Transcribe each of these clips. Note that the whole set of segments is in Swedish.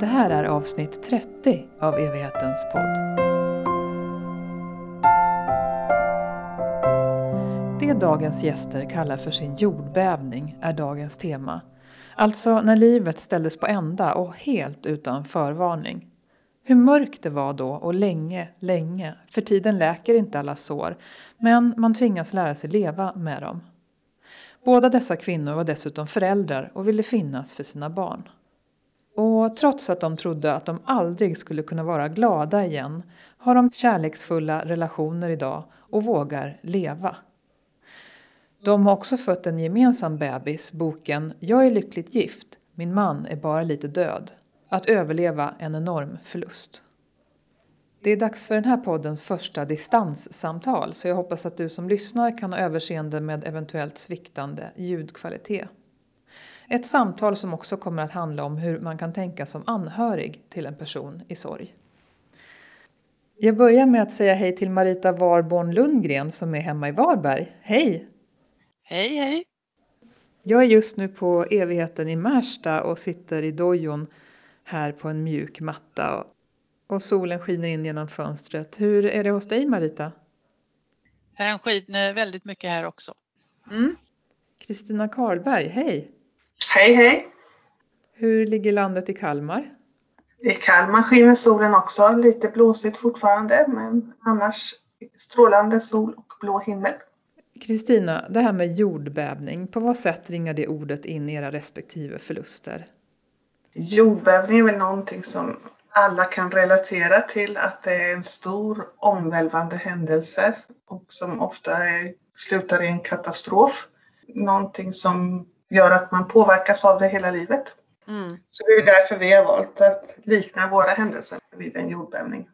Det här är avsnitt 30 av evighetens podd. Det dagens gäster kallar för sin jordbävning är dagens tema. Alltså när livet ställdes på ända och helt utan förvarning. Hur mörkt det var då och länge, länge, för tiden läker inte alla sår, men man tvingas lära sig leva med dem. Båda dessa kvinnor var dessutom föräldrar och ville finnas för sina barn. Och trots att de trodde att de aldrig skulle kunna vara glada igen har de kärleksfulla relationer idag och vågar leva. De har också fött en gemensam bebis, boken Jag är lyckligt gift, min man är bara lite död. Att överleva en enorm förlust. Det är dags för den här poddens första distanssamtal så jag hoppas att du som lyssnar kan ha överseende med eventuellt sviktande ljudkvalitet. Ett samtal som också kommer att handla om hur man kan tänka som anhörig till en person i sorg. Jag börjar med att säga hej till Marita Warborn Lundgren som är hemma i Varberg. Hej! Hej hej! Jag är just nu på evigheten i Märsta och sitter i dojon här på en mjuk matta och solen skiner in genom fönstret. Hur är det hos dig Marita? Den skiner väldigt mycket här också. Kristina mm. Karlberg, hej! Hej hej! Hur ligger landet i Kalmar? I Kalmar skiner solen också, lite blåsigt fortfarande men annars strålande sol och blå himmel. Kristina, det här med jordbävning, på vad sätt ringar det ordet in i era respektive förluster? Jordbävning är väl någonting som alla kan relatera till att det är en stor omvälvande händelse och som ofta är, slutar i en katastrof. Någonting som gör att man påverkas av det hela livet. Mm. Så det är därför vi har valt att likna våra händelser vid en jordbävning.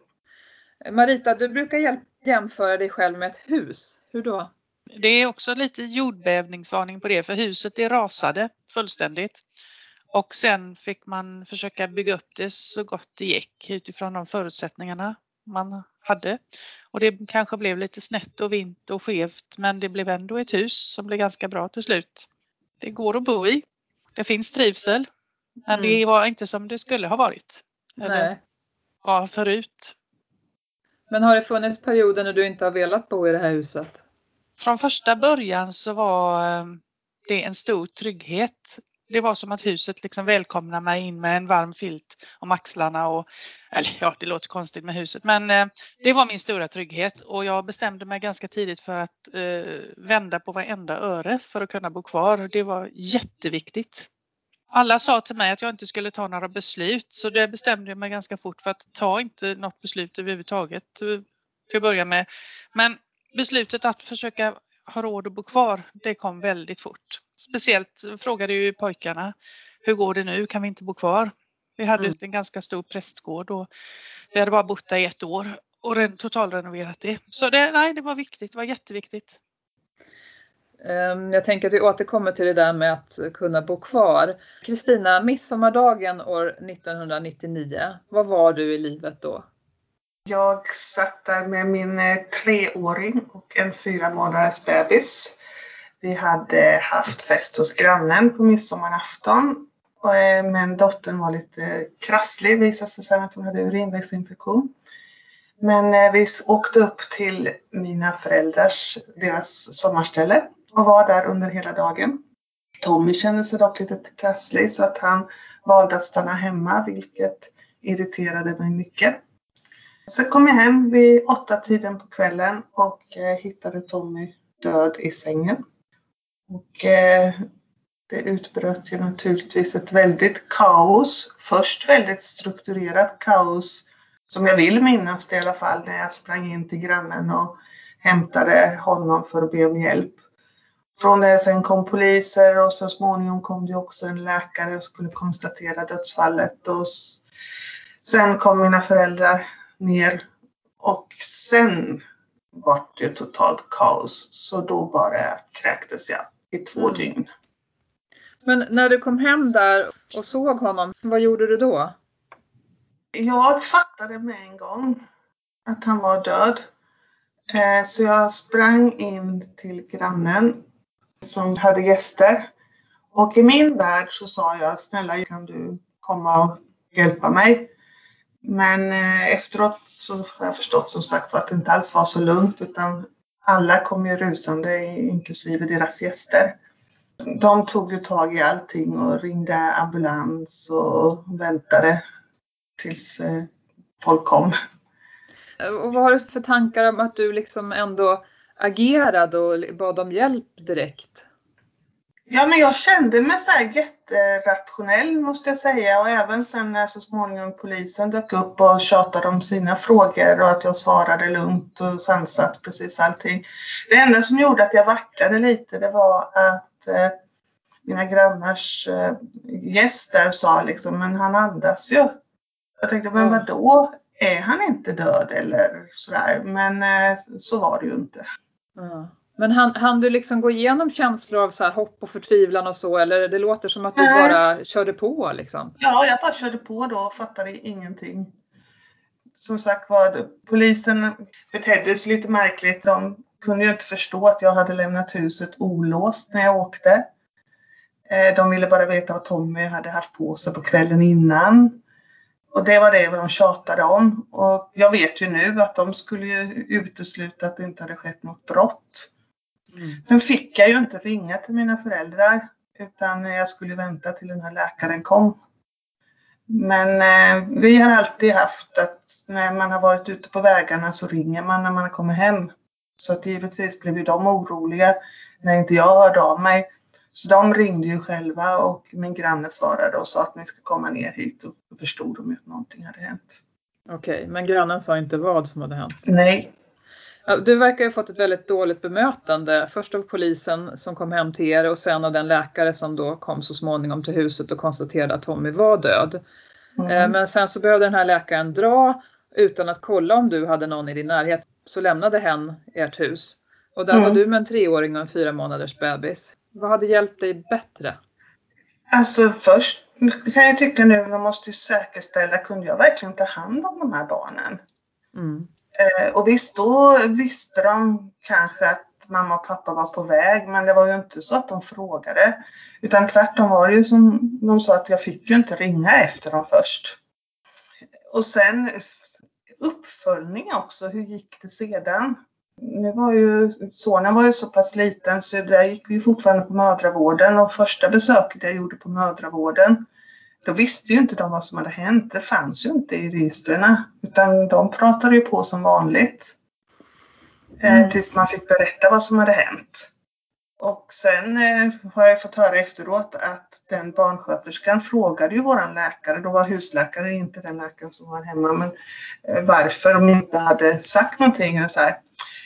Marita, du brukar jämföra dig själv med ett hus. Hur då? Det är också lite jordbävningsvarning på det för huset det rasade fullständigt. Och sen fick man försöka bygga upp det så gott det gick utifrån de förutsättningarna man hade. Och det kanske blev lite snett och vint och skevt men det blev ändå ett hus som blev ganska bra till slut. Det går att bo i. Det finns trivsel. Men mm. det var inte som det skulle ha varit. Eller Nej. var förut. Men har det funnits perioder när du inte har velat bo i det här huset? Från första början så var eh, det en stor trygghet. Det var som att huset liksom välkomnade mig in med en varm filt om axlarna och eller ja, det låter konstigt med huset, men eh, det var min stora trygghet och jag bestämde mig ganska tidigt för att eh, vända på varenda öre för att kunna bo kvar. Det var jätteviktigt. Alla sa till mig att jag inte skulle ta några beslut så det bestämde jag mig ganska fort för att ta inte något beslut överhuvudtaget eh, till att börja med. Men beslutet att försöka ha råd att bo kvar, det kom väldigt fort. Speciellt frågade ju pojkarna, hur går det nu, kan vi inte bo kvar? Vi hade mm. en ganska stor prästgård och vi hade bara bott där i ett år och totalrenoverat det. Så det, nej, det var viktigt, det var jätteviktigt. Ehm, jag tänker att vi återkommer till det där med att kunna bo kvar. Kristina, midsommardagen år 1999, vad var du i livet då? Jag satt där med min eh, treåring och en fyra månaders bebis. Vi hade haft fest hos grannen på midsommarafton. Eh, men dottern var lite krasslig, visade sig sen att hon hade urinvägsinfektion. Men eh, vi åkte upp till mina föräldrars, deras sommarställe och var där under hela dagen. Tommy kände sig dock lite krasslig så att han valde att stanna hemma vilket irriterade mig mycket. Så kom jag hem vid åtta tiden på kvällen och eh, hittade Tommy död i sängen. Och eh, det utbröt ju naturligtvis ett väldigt kaos. Först väldigt strukturerat kaos som jag vill minnas det i alla fall när jag sprang in till grannen och hämtade honom för att be om hjälp. Från det sen kom poliser och så småningom kom det också en läkare och skulle konstatera dödsfallet. Och sen kom mina föräldrar ner och sen var det totalt kaos. Så då bara kräktes jag i två mm. dygn. Men när du kom hem där och såg honom, vad gjorde du då? Jag fattade med en gång att han var död. Eh, så jag sprang in till grannen som hade gäster. Och i min värld så sa jag, snälla kan du komma och hjälpa mig. Men eh, efteråt så har jag förstått som sagt att det inte alls var så lugnt utan alla kom ju rusande inklusive deras gäster. De tog ju tag i allting och ringde ambulans och väntade tills eh, folk kom. Och vad har du för tankar om att du liksom ändå agerade och bad om hjälp direkt? Ja, men jag kände mig så här jätterationell måste jag säga och även sen när så småningom polisen dök upp och tjatade om sina frågor och att jag svarade lugnt och sansat precis allting. Det enda som gjorde att jag vacklade lite det var att eh, mina grannars eh, gäster sa liksom, men han andas ju. Jag tänkte, men vadå? Är han inte död eller sådär? Men eh, så var det ju inte. Mm. Men hann, hann du liksom gå igenom känslor av så här hopp och förtvivlan och så eller det låter som att du Nej. bara körde på liksom? Ja, jag bara körde på då och fattade ingenting. Som sagt var, polisen betedde sig lite märkligt. De kunde ju inte förstå att jag hade lämnat huset olåst när jag åkte. Eh, de ville bara veta vad Tommy hade haft på sig på kvällen innan. Och det var det de tjatade om. Och jag vet ju nu att de skulle ju utesluta att det inte hade skett något brott. Mm. Sen fick jag ju inte ringa till mina föräldrar utan jag skulle vänta till den här läkaren kom. Men eh, vi har alltid haft att när man har varit ute på vägarna så ringer man när man kommer hem. Så att givetvis blev ju de oroliga när inte jag hörde av mig. Så de ringde ju själva och min granne svarade och sa att ni ska komma ner hit och förstod de att någonting hade hänt. Okej, men grannen sa inte vad som hade hänt? Nej, du verkar ha fått ett väldigt dåligt bemötande. Först av polisen som kom hem till er och sen av den läkare som då kom så småningom till huset och konstaterade att Tommy var död. Mm. Eh, men sen så behövde den här läkaren dra utan att kolla om du hade någon i din närhet. Så lämnade hen ert hus. Och där mm. var du med en treåring och en fyra månaders bebis. Vad hade hjälpt dig bättre? Alltså först kan jag tycka nu, man måste ju säkerställa, kunde jag verkligen ta hand om de här barnen? Mm. Eh, och visst, då visste de kanske att mamma och pappa var på väg, men det var ju inte så att de frågade. Utan tvärtom var det ju som de sa att jag fick ju inte ringa efter dem först. Och sen uppföljning också, hur gick det sedan? Nu var ju sonen var ju så pass liten så där gick vi fortfarande på mödravården och första besöket jag gjorde på mödravården då visste ju inte de vad som hade hänt. Det fanns ju inte i registren. Utan de pratade ju på som vanligt. Eh, mm. tills man fick berätta vad som hade hänt. Och sen eh, har jag fått höra efteråt att den barnsköterskan frågade ju våran läkare, då var husläkare inte den läkaren som var hemma, men eh, varför de inte hade sagt någonting. Och så här,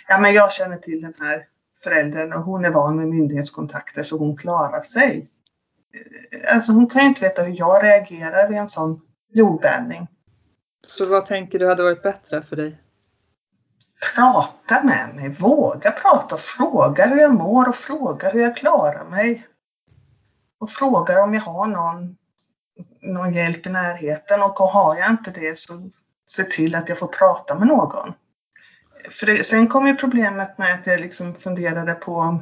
ja men jag känner till den här föräldern och hon är van med myndighetskontakter så hon klarar sig alltså hon kan ju inte veta hur jag reagerar vid en sån jordbävning. Så vad tänker du hade varit bättre för dig? Prata med mig, våga prata och fråga hur jag mår och fråga hur jag klarar mig. Och fråga om jag har någon, någon hjälp i närheten och har jag inte det så se till att jag får prata med någon. För det, sen kom ju problemet med att jag liksom funderade på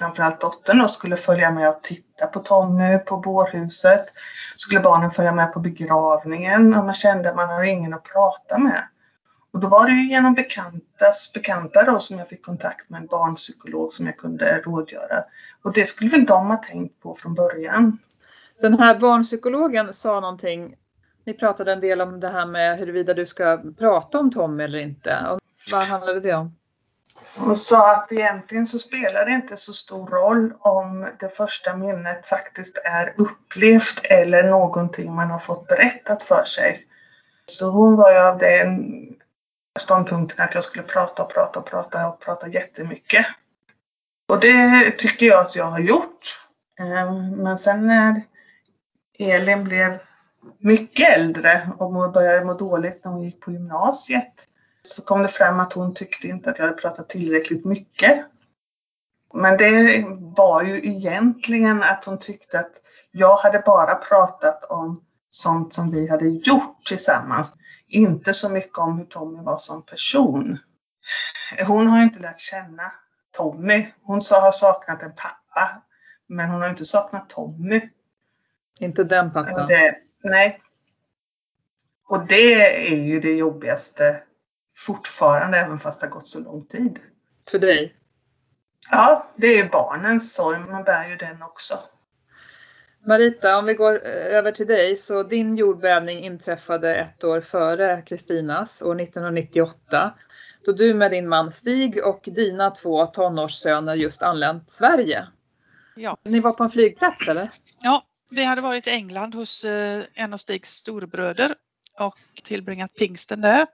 framförallt dottern då, skulle följa med och titta på Tommy på bårhuset. Skulle barnen följa med på begravningen och man kände att man har ingen att prata med. Och då var det ju genom bekantas bekanta då som jag fick kontakt med en barnpsykolog som jag kunde rådgöra. Och det skulle väl de ha tänkt på från början. Den här barnpsykologen sa någonting, ni pratade en del om det här med huruvida du ska prata om Tommy eller inte. Och vad handlade det om? Hon sa att egentligen så spelar det inte så stor roll om det första minnet faktiskt är upplevt eller någonting man har fått berättat för sig. Så hon var ju av den ståndpunkten att jag skulle prata och prata och prata och prata jättemycket. Och det tycker jag att jag har gjort. Ehm, men sen när Elin blev mycket äldre och började må dåligt när hon gick på gymnasiet så kom det fram att hon tyckte inte att jag hade pratat tillräckligt mycket. Men det var ju egentligen att hon tyckte att jag hade bara pratat om sånt som vi hade gjort tillsammans. Inte så mycket om hur Tommy var som person. Hon har ju inte lärt känna Tommy. Hon sa har saknat en pappa. Men hon har inte saknat Tommy. Inte den pappan? Det, nej. Och det är ju det jobbigaste fortfarande, även fast det har gått så lång tid. För dig? Ja, det är barnens sorg. Man bär ju den också. Marita, om vi går eh, över till dig. Så din jordbävning inträffade ett år före Kristinas, år 1998. Då du med din man Stig och dina två tonårssöner just anlänt Sverige. Ja. Ni var på en flygplats eller? Ja, vi hade varit i England hos eh, en av Stigs storbröder och tillbringat pingsten där.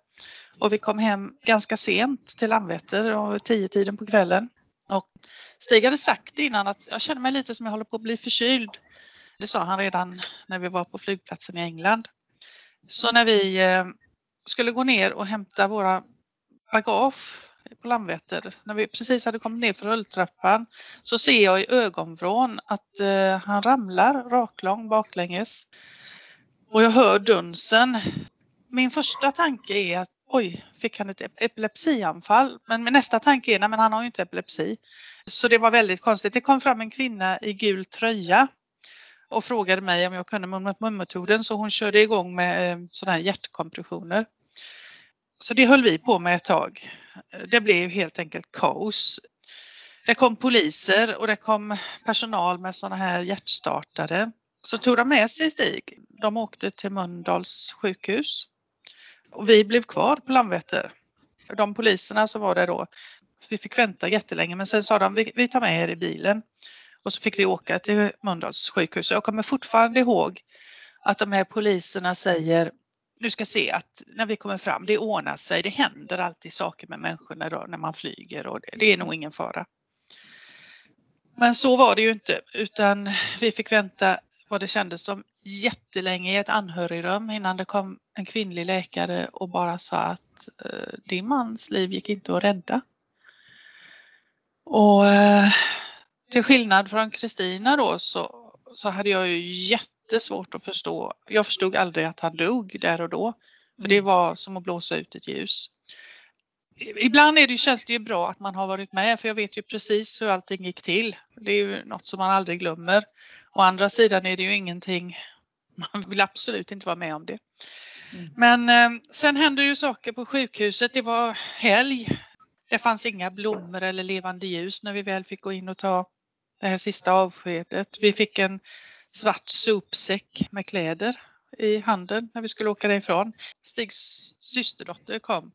Och vi kom hem ganska sent till Landvetter, och tio tiden på kvällen. Och Stig hade sagt innan att jag känner mig lite som jag håller på att bli förkyld. Det sa han redan när vi var på flygplatsen i England. Så när vi eh, skulle gå ner och hämta våra bagage på Landvetter, när vi precis hade kommit ner för rulltrappan, så ser jag i ögonvrån att eh, han ramlar raklång baklänges. Och jag hör dunsen. Min första tanke är att oj, fick han ett epilepsianfall? Men min nästa tanke är, nej men han har ju inte epilepsi. Så det var väldigt konstigt. Det kom fram en kvinna i gul tröja och frågade mig om jag kunde mummetoden så hon körde igång med eh, sådana här hjärtkompressioner. Så det höll vi på med ett tag. Det blev helt enkelt kaos. Det kom poliser och det kom personal med sådana här hjärtstartare. Så tog de med sig Stig. De åkte till Mölndals sjukhus. Och vi blev kvar på Landvetter. De poliserna som var där då, vi fick vänta jättelänge men sen sa de vi, tar med er i bilen. Och så fick vi åka till Mölndals sjukhus. Jag kommer fortfarande ihåg att de här poliserna säger du ska se att när vi kommer fram, det ordnar sig. Det händer alltid saker med människorna när, när man flyger och det, det är nog ingen fara. Men så var det ju inte utan vi fick vänta vad det kändes som jättelänge i ett anhörigrum innan det kom en kvinnlig läkare och bara sa att eh, din mans liv gick inte att rädda. Och eh, till skillnad från Kristina då så, så hade jag ju jättesvårt att förstå. Jag förstod aldrig att han dog där och då. För det mm. var som att blåsa ut ett ljus. Ibland är det, känns det ju bra att man har varit med för jag vet ju precis hur allting gick till. Det är ju något som man aldrig glömmer. Å andra sidan är det ju ingenting, man vill absolut inte vara med om det. Mm. Men eh, sen hände ju saker på sjukhuset. Det var helg. Det fanns inga blommor eller levande ljus när vi väl fick gå in och ta det här sista avskedet. Vi fick en svart sopsäck med kläder i handen när vi skulle åka därifrån. Stigs systerdotter kom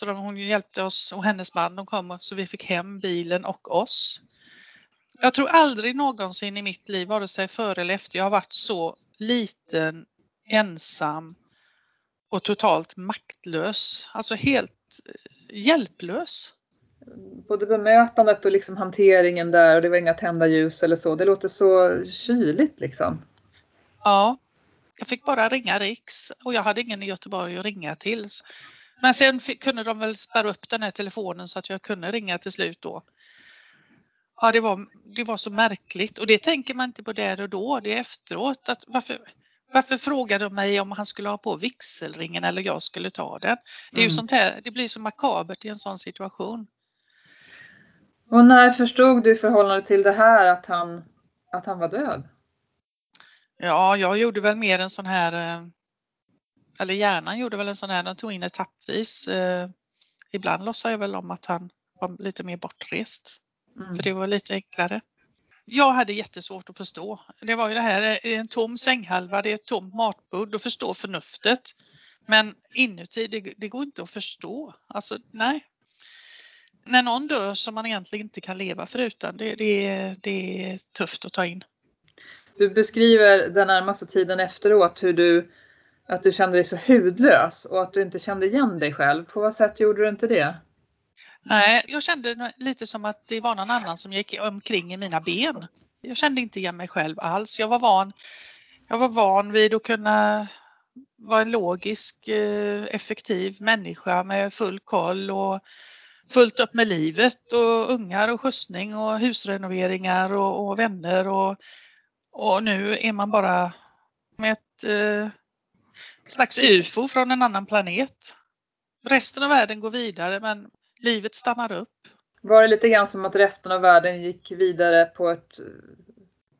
så de, hon hjälpte oss och hennes man de kom så vi fick hem bilen och oss. Jag tror aldrig någonsin i mitt liv, vare sig före eller efter, jag har varit så liten, ensam och totalt maktlös. Alltså helt eh, hjälplös. Både bemötandet och liksom hanteringen där och det var inga tända ljus eller så. Det låter så kyligt liksom. Ja, jag fick bara ringa Riks och jag hade ingen i Göteborg att ringa till. Men sen fick, kunde de väl spärra upp den här telefonen så att jag kunde ringa till slut då. Ja, det var, det var så märkligt och det tänker man inte på där och då, det är efteråt. Att varför, varför frågade de mig om han skulle ha på vigselringen eller jag skulle ta den? Det, är mm. ju sånt här, det blir så makabert i en sån situation. Och när förstod du i förhållande till det här att han, att han var död? Ja, jag gjorde väl mer en sån här, eh, eller hjärnan gjorde väl en sån här, den tog in etappvis. Eh, ibland låtsade jag väl om att han var lite mer bortrest. Mm. För det var lite enklare. Jag hade jättesvårt att förstå. Det var ju det här, en tom sänghalva, det är ett tomt matbord, och förstå förnuftet. Men inuti, det, det går inte att förstå. Alltså nej. När någon dör som man egentligen inte kan leva förutan, det, det, det är tufft att ta in. Du beskriver den närmaste tiden efteråt hur du, att du kände dig så hudlös och att du inte kände igen dig själv. På vad sätt gjorde du inte det? Nej, jag kände lite som att det var någon annan som gick omkring i mina ben. Jag kände inte igen mig själv alls. Jag var van, jag var van vid att kunna vara en logisk, eh, effektiv människa med full koll och fullt upp med livet och ungar och skjutsning och husrenoveringar och, och vänner och, och nu är man bara med ett eh, slags ufo från en annan planet. Resten av världen går vidare men livet stannar upp. Var det lite grann som att resten av världen gick vidare på ett,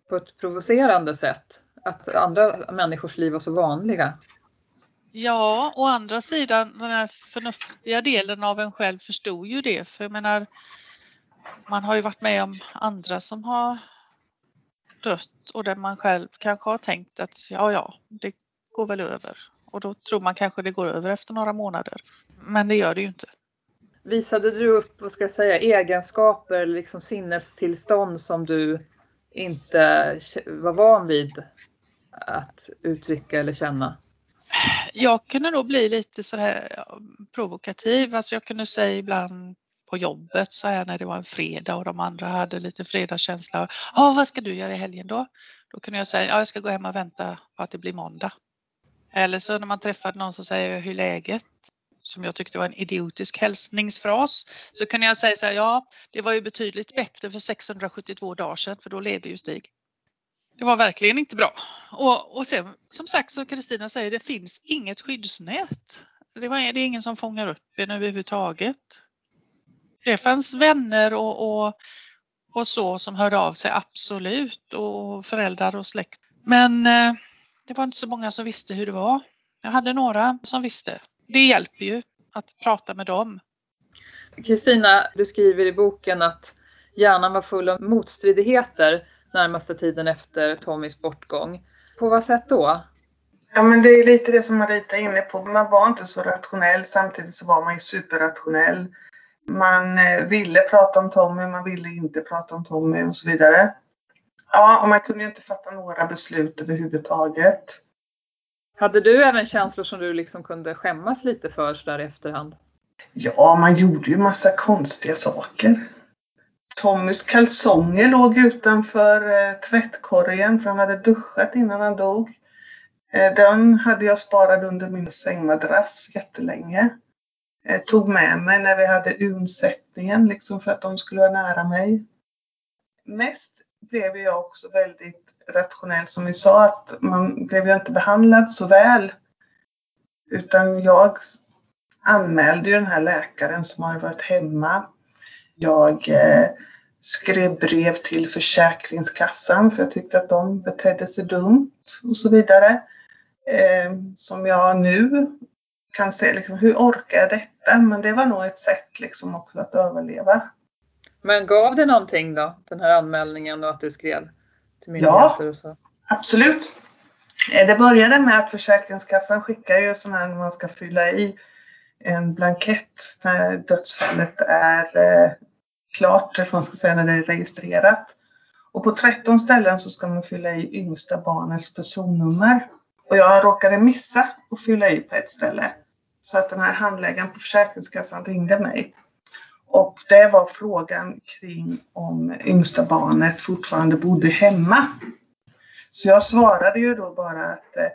på ett provocerande sätt? Att andra människors liv var så vanliga? Ja, å andra sidan den här förnuftiga delen av en själv förstod ju det. För jag menar, man har ju varit med om andra som har dött och där man själv kanske har tänkt att ja, ja, det går väl över. Och då tror man kanske det går över efter några månader. Men det gör det ju inte. Visade du upp, vad ska jag säga, egenskaper, liksom sinnestillstånd som du inte var van vid att uttrycka eller känna? Jag kunde nog bli lite sådär provokativ. Alltså jag kunde säga ibland på jobbet så här när det var en fredag och de andra hade lite fredagskänsla. Ja, vad ska du göra i helgen då? Då kunde jag säga, ja, jag ska gå hem och vänta på att det blir måndag. Eller så när man träffade någon som säger hur läget? Som jag tyckte var en idiotisk hälsningsfras. Så kunde jag säga så här, ja, det var ju betydligt bättre för 672 dagar sedan för då levde ju Stig. Det var verkligen inte bra. Och, och sen som sagt som Kristina säger, det finns inget skyddsnät. Det, var, det är ingen som fångar upp en överhuvudtaget. Det fanns vänner och, och, och så som hörde av sig, absolut, och föräldrar och släkt. Men eh, det var inte så många som visste hur det var. Jag hade några som visste. Det hjälper ju att prata med dem. Kristina, du skriver i boken att hjärnan var full av motstridigheter närmaste tiden efter Tommys bortgång. På vad sätt då? Ja men det är lite det som Marita är inne på. Man var inte så rationell samtidigt så var man ju superrationell. Man eh, ville prata om Tommy, man ville inte prata om Tommy och så vidare. Ja, och man kunde ju inte fatta några beslut överhuvudtaget. Hade du även känslor som du liksom kunde skämmas lite för sådär i efterhand? Ja, man gjorde ju massa konstiga saker. Tommys kalsonger låg utanför eh, tvättkorgen för han hade duschat innan han dog. Eh, den hade jag sparat under min sängmadrass jättelänge. Eh, tog med mig när vi hade undsättningen liksom för att de skulle vara nära mig. Mest blev jag också väldigt rationell som vi sa att man blev ju inte behandlad så väl. Utan jag anmälde ju den här läkaren som har varit hemma. Jag eh, skrev brev till Försäkringskassan för jag tyckte att de betedde sig dumt och så vidare. Eh, som jag nu kan se, liksom, hur orkar jag detta? Men det var nog ett sätt liksom också att överleva. Men gav det någonting då, den här anmälningen och att du skrev till myndigheter och så? Ja, absolut. Eh, det började med att Försäkringskassan skickar ju sån här när man ska fylla i en blankett när dödsfallet är eh, klart, eller man ska säga när det är registrerat. Och på 13 ställen så ska man fylla i yngsta barnets personnummer. Och jag råkade missa att fylla i på ett ställe. Så att den här handläggaren på Försäkringskassan ringde mig. Och det var frågan kring om yngsta barnet fortfarande bodde hemma. Så jag svarade ju då bara att eh,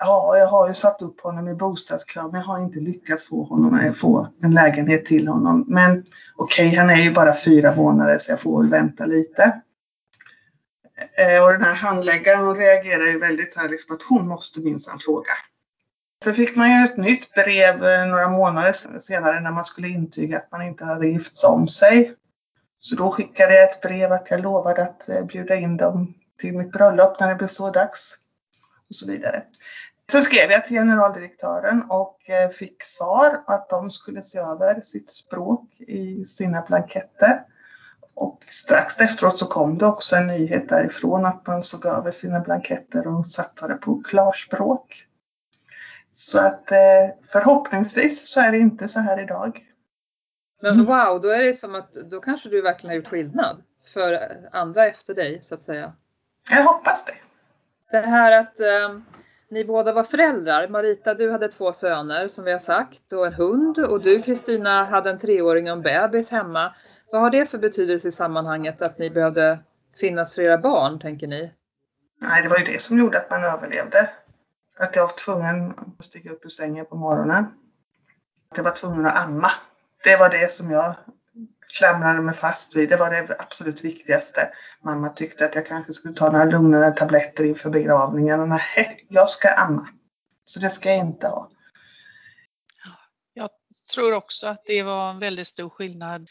ja, jag har ju satt upp honom i bostadskö men jag har inte lyckats få honom eh, få en lägenhet till honom. Men okej, okay, han är ju bara fyra månader så jag får väl vänta lite. Eh, och den här handläggaren hon reagerar ju väldigt så här liksom att hon måste minsann fråga. Sen fick man ju ett nytt brev eh, några månader senare när man skulle intyga att man inte hade gift om sig. Så då skickade jag ett brev att jag lovade att eh, bjuda in dem till mitt bröllop när det blev så dags. Och så vidare. Sen skrev jag till generaldirektören och eh, fick svar att de skulle se över sitt språk i sina blanketter. Och strax efteråt så kom det också en nyhet därifrån att man såg över sina blanketter och satte det på klarspråk. Så att eh, förhoppningsvis så är det inte så här idag. Men mm. wow, då är det som att då kanske du verkligen har gjort skillnad för andra efter dig så att säga. Jag hoppas det. Det här att eh, ni båda var föräldrar. Marita, du hade två söner som vi har sagt och en hund och du Kristina hade en treåring och en bebis hemma. Vad har det för betydelse i sammanhanget att ni behövde finnas för era barn, tänker ni? Nej, det var ju det som gjorde att man överlevde. Att jag var tvungen att stiga upp ur sängen på morgonen. Att jag var tvungen att amma. Det var det som jag klamrade mig fast vid. Det var det absolut viktigaste. Mamma tyckte att jag kanske skulle ta några lugnare tabletter inför begravningen. Och nej, jag ska amma. Så det ska jag inte ha. Jag tror också att det var en väldigt stor skillnad.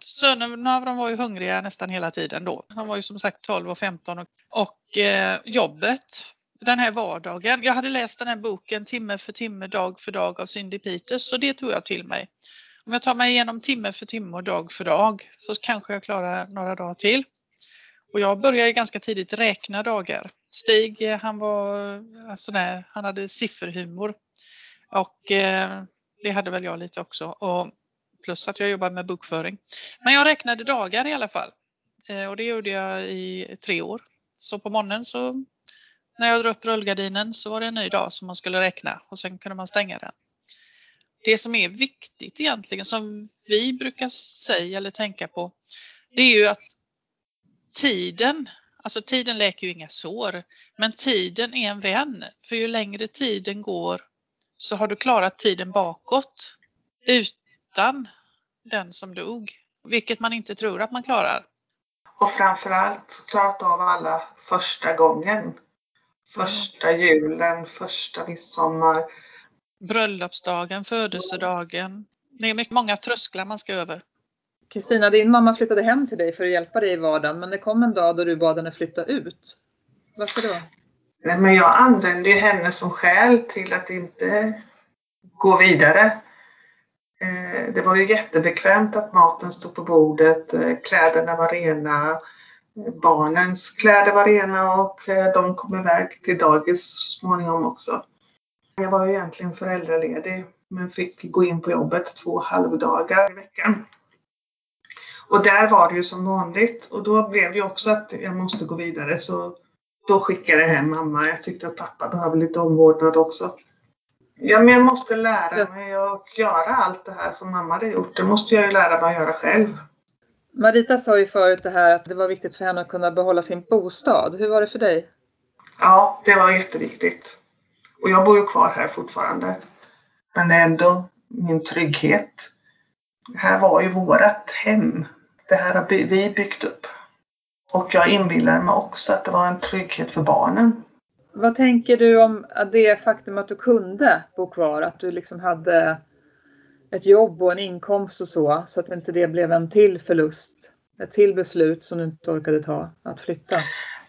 Sönerna de var ju hungriga nästan hela tiden då. De var ju som sagt 12 och 15 och, och eh, jobbet den här vardagen. Jag hade läst den här boken Timme för timme, dag för dag av Cindy Peters så det tog jag till mig. Om jag tar mig igenom timme för timme och dag för dag så kanske jag klarar några dagar till. Och jag började ganska tidigt räkna dagar. Stig eh, han var eh, sån där, han hade sifferhumor. Och eh, det hade väl jag lite också. Och plus att jag jobbade med bokföring. Men jag räknade dagar i alla fall. Eh, och det gjorde jag i tre år. Så på morgonen så när jag drog upp rullgardinen så var det en ny dag som man skulle räkna och sen kunde man stänga den. Det som är viktigt egentligen som vi brukar säga eller tänka på det är ju att tiden, alltså tiden läker ju inga sår, men tiden är en vän. För ju längre tiden går så har du klarat tiden bakåt utan den som dog, vilket man inte tror att man klarar. Och framförallt klarat av alla första gången. Första julen, första midsommar. Bröllopsdagen, födelsedagen. Det är mycket, många trösklar man ska över. Kristina, din mamma flyttade hem till dig för att hjälpa dig i vardagen, men det kom en dag då du bad henne flytta ut. Varför då? Nej, men jag använde ju henne som skäl till att inte gå vidare. Eh, det var ju jättebekvämt att maten stod på bordet, eh, kläderna var rena, barnens kläder var rena och eh, de kom iväg till dagis så småningom också. Jag var ju egentligen föräldraledig men fick gå in på jobbet två halvdagar i veckan. Och där var det ju som vanligt och då blev det också att jag måste gå vidare så då skickade jag hem mamma. Jag tyckte att pappa behöver lite omvårdnad också. Ja, men jag måste lära mig att göra allt det här som mamma hade gjort. Det måste jag ju lära mig att göra själv. Marita sa ju förut det här att det var viktigt för henne att kunna behålla sin bostad. Hur var det för dig? Ja, det var jätteviktigt. Och jag bor ju kvar här fortfarande. Men det är ändå min trygghet. Det här var ju vårat hem. Det här har vi byggt upp. Och jag inbillar mig också att det var en trygghet för barnen. Vad tänker du om det faktum att du kunde bo kvar? Att du liksom hade ett jobb och en inkomst och så, så att inte det blev en till förlust, ett till beslut som du inte orkade ta, att flytta?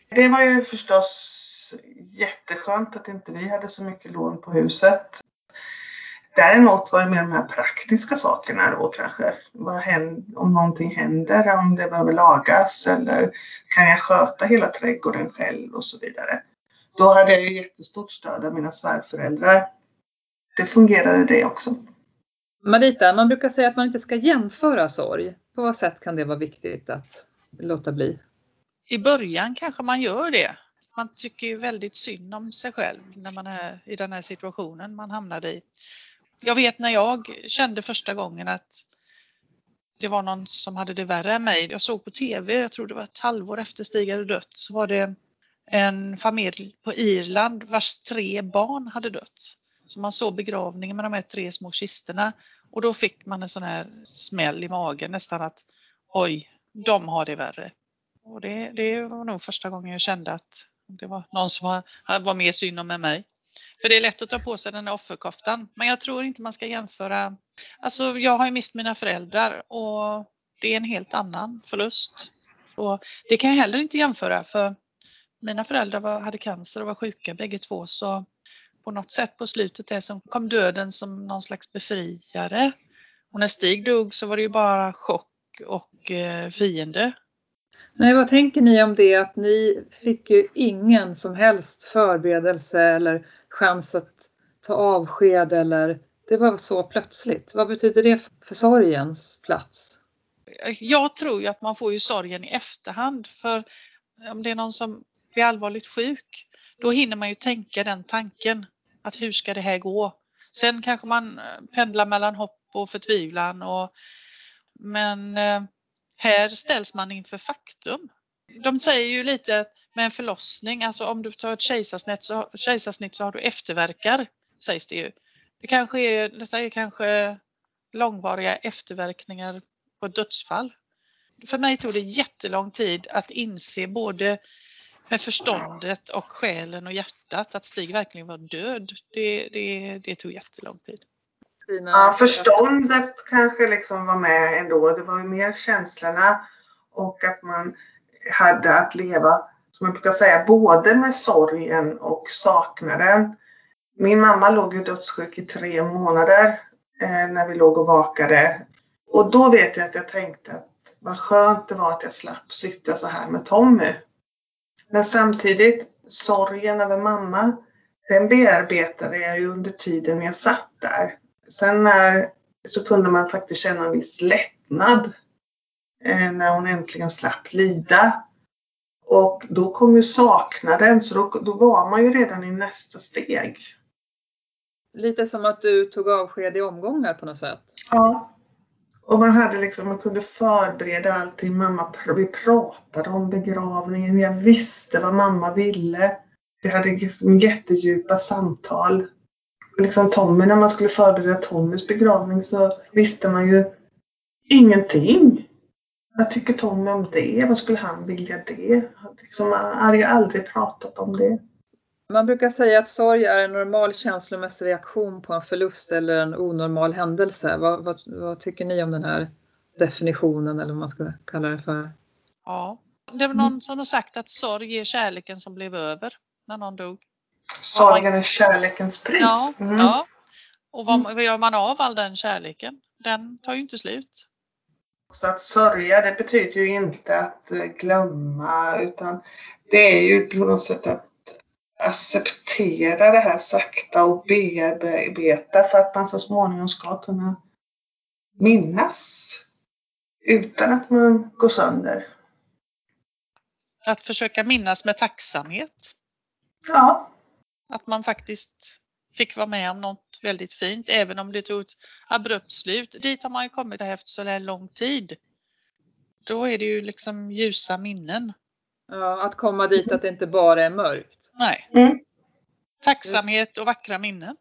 Det var ju förstås jätteskönt att inte vi hade så mycket lån på huset. Däremot var det mer de här praktiska sakerna då kanske. Vad händer, om någonting händer, om det behöver lagas eller kan jag sköta hela trädgården själv och så vidare. Då hade jag ju jättestort stöd av mina svärföräldrar. Det fungerade det också. Marita, man brukar säga att man inte ska jämföra sorg. På vad sätt kan det vara viktigt att låta bli? I början kanske man gör det. Man tycker ju väldigt synd om sig själv när man är i den här situationen man hamnade i. Jag vet när jag kände första gången att det var någon som hade det värre än mig. Jag såg på TV, jag tror det var ett halvår efter Stig hade dött, så var det en familj på Irland vars tre barn hade dött. Så man såg begravningen med de här tre små kistorna och då fick man en sån här smäll i magen nästan att oj, de har det värre. Och det, det var nog första gången jag kände att det var någon som var, var mer synd om än mig. För det är lätt att ta på sig den här offerkoftan. Men jag tror inte man ska jämföra. Alltså jag har ju mist mina föräldrar och det är en helt annan förlust. Och det kan jag heller inte jämföra för mina föräldrar var, hade cancer och var sjuka bägge två så på något sätt på slutet där som kom döden som någon slags befriare. Och när Stig dog så var det ju bara chock och eh, fiende. Nej, vad tänker ni om det att ni fick ju ingen som helst förberedelse eller chans att ta avsked eller det var så plötsligt. Vad betyder det för sorgens plats? Jag tror ju att man får ju sorgen i efterhand för om det är någon som blir allvarligt sjuk då hinner man ju tänka den tanken att hur ska det här gå? Sen kanske man eh, pendlar mellan hopp och förtvivlan och men eh, här ställs man inför faktum. De säger ju lite med en förlossning, alltså om du tar ett kejsarsnitt så, kejsarsnitt så har du efterverkar, sägs det ju. Det kanske är, detta är kanske långvariga efterverkningar på ett dödsfall. För mig tog det jättelång tid att inse både med förståndet och själen och hjärtat att Stig verkligen var död. Det, det, det tog jättelång tid. Ja, förståndet kanske liksom var med ändå. Det var ju mer känslorna och att man hade att leva som jag brukar säga, både med sorgen och saknaden. Min mamma låg ju dödssjuk i tre månader eh, när vi låg och vakade. Och då vet jag att jag tänkte att vad skönt det var att jag slapp sitta så här med Tommy. Men samtidigt, sorgen över mamma, den bearbetade jag ju under tiden jag satt där. Sen när, så kunde man faktiskt känna en viss lättnad eh, när hon äntligen slapp lida. Och då kom ju saknaden, så då, då var man ju redan i nästa steg. Lite som att du tog avsked i omgångar på något sätt? Ja. Och man hade liksom, man kunde förbereda allting. Mamma, vi pratade om begravningen. Jag visste vad mamma ville. Vi hade liksom jättedjupa samtal. Liksom Tommy, när man skulle förbereda Tommys begravning så visste man ju ingenting. Vad tycker Tommy om det? Vad skulle han vilja det? Liksom, man hade ju aldrig pratat om det. Man brukar säga att sorg är en normal känslomässig reaktion på en förlust eller en onormal händelse. Vad, vad, vad tycker ni om den här definitionen eller vad man ska kalla det för? Ja, det var någon som har sagt att sorg är kärleken som blev över när någon dog. Sorgen är kärlekens pris. Ja, mm. ja. och vad, vad gör man av all den kärleken? Den tar ju inte slut. Så att sörja det betyder ju inte att eh, glömma utan det är ju på något sätt att acceptera det här sakta och bearbeta för att man så småningom ska kunna minnas utan att man går sönder. Att försöka minnas med tacksamhet. Ja. Att man faktiskt fick vara med om något väldigt fint, även om det tog ett abrupt slut. Dit har man ju kommit efter så lång tid. Då är det ju liksom ljusa minnen. Ja, att komma dit att det inte bara är mörkt. Nej. Mm. Tacksamhet och vackra minnen.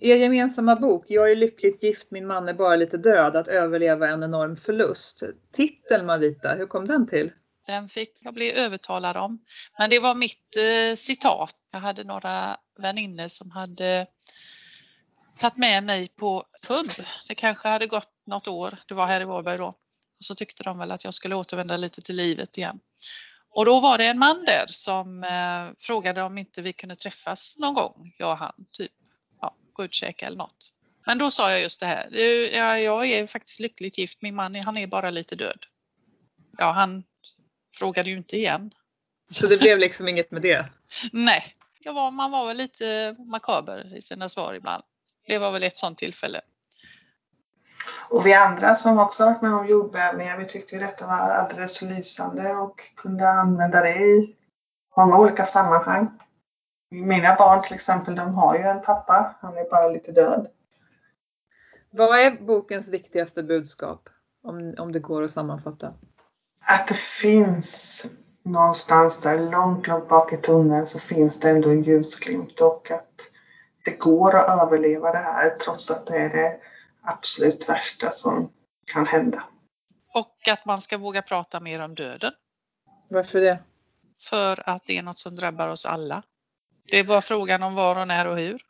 Er gemensamma bok Jag är lyckligt gift, min man är bara lite död, att överleva en enorm förlust. Titel Marita, hur kom den till? Den fick jag bli övertalad om. Men det var mitt eh, citat. Jag hade några vänner som hade tagit med mig på pub. Det kanske hade gått något år. Det var här i Varberg då. Och så tyckte de väl att jag skulle återvända lite till livet igen. Och då var det en man där som eh, frågade om inte vi kunde träffas någon gång, jag och han. Typ ja, gå ut och käka eller något. Men då sa jag just det här. Jag, jag är faktiskt lyckligt gift. Min man han är bara lite död. Ja, han frågade ju inte igen. Så det blev liksom inget med det? Nej, var, man var väl lite makaber i sina svar ibland. Det var väl ett sånt tillfälle. Och vi andra som också varit med om jordbävningar, vi tyckte detta var alldeles lysande och kunde använda det i många olika sammanhang. Mina barn till exempel, de har ju en pappa, han är bara lite död. Vad är bokens viktigaste budskap? Om, om det går att sammanfatta. Att det finns någonstans där långt, långt bak i tunneln så finns det ändå en ljusglimt och att det går att överleva det här trots att det är det absolut värsta som kan hända. Och att man ska våga prata mer om döden. Varför det? För att det är något som drabbar oss alla. Det är bara frågan om var och när och hur.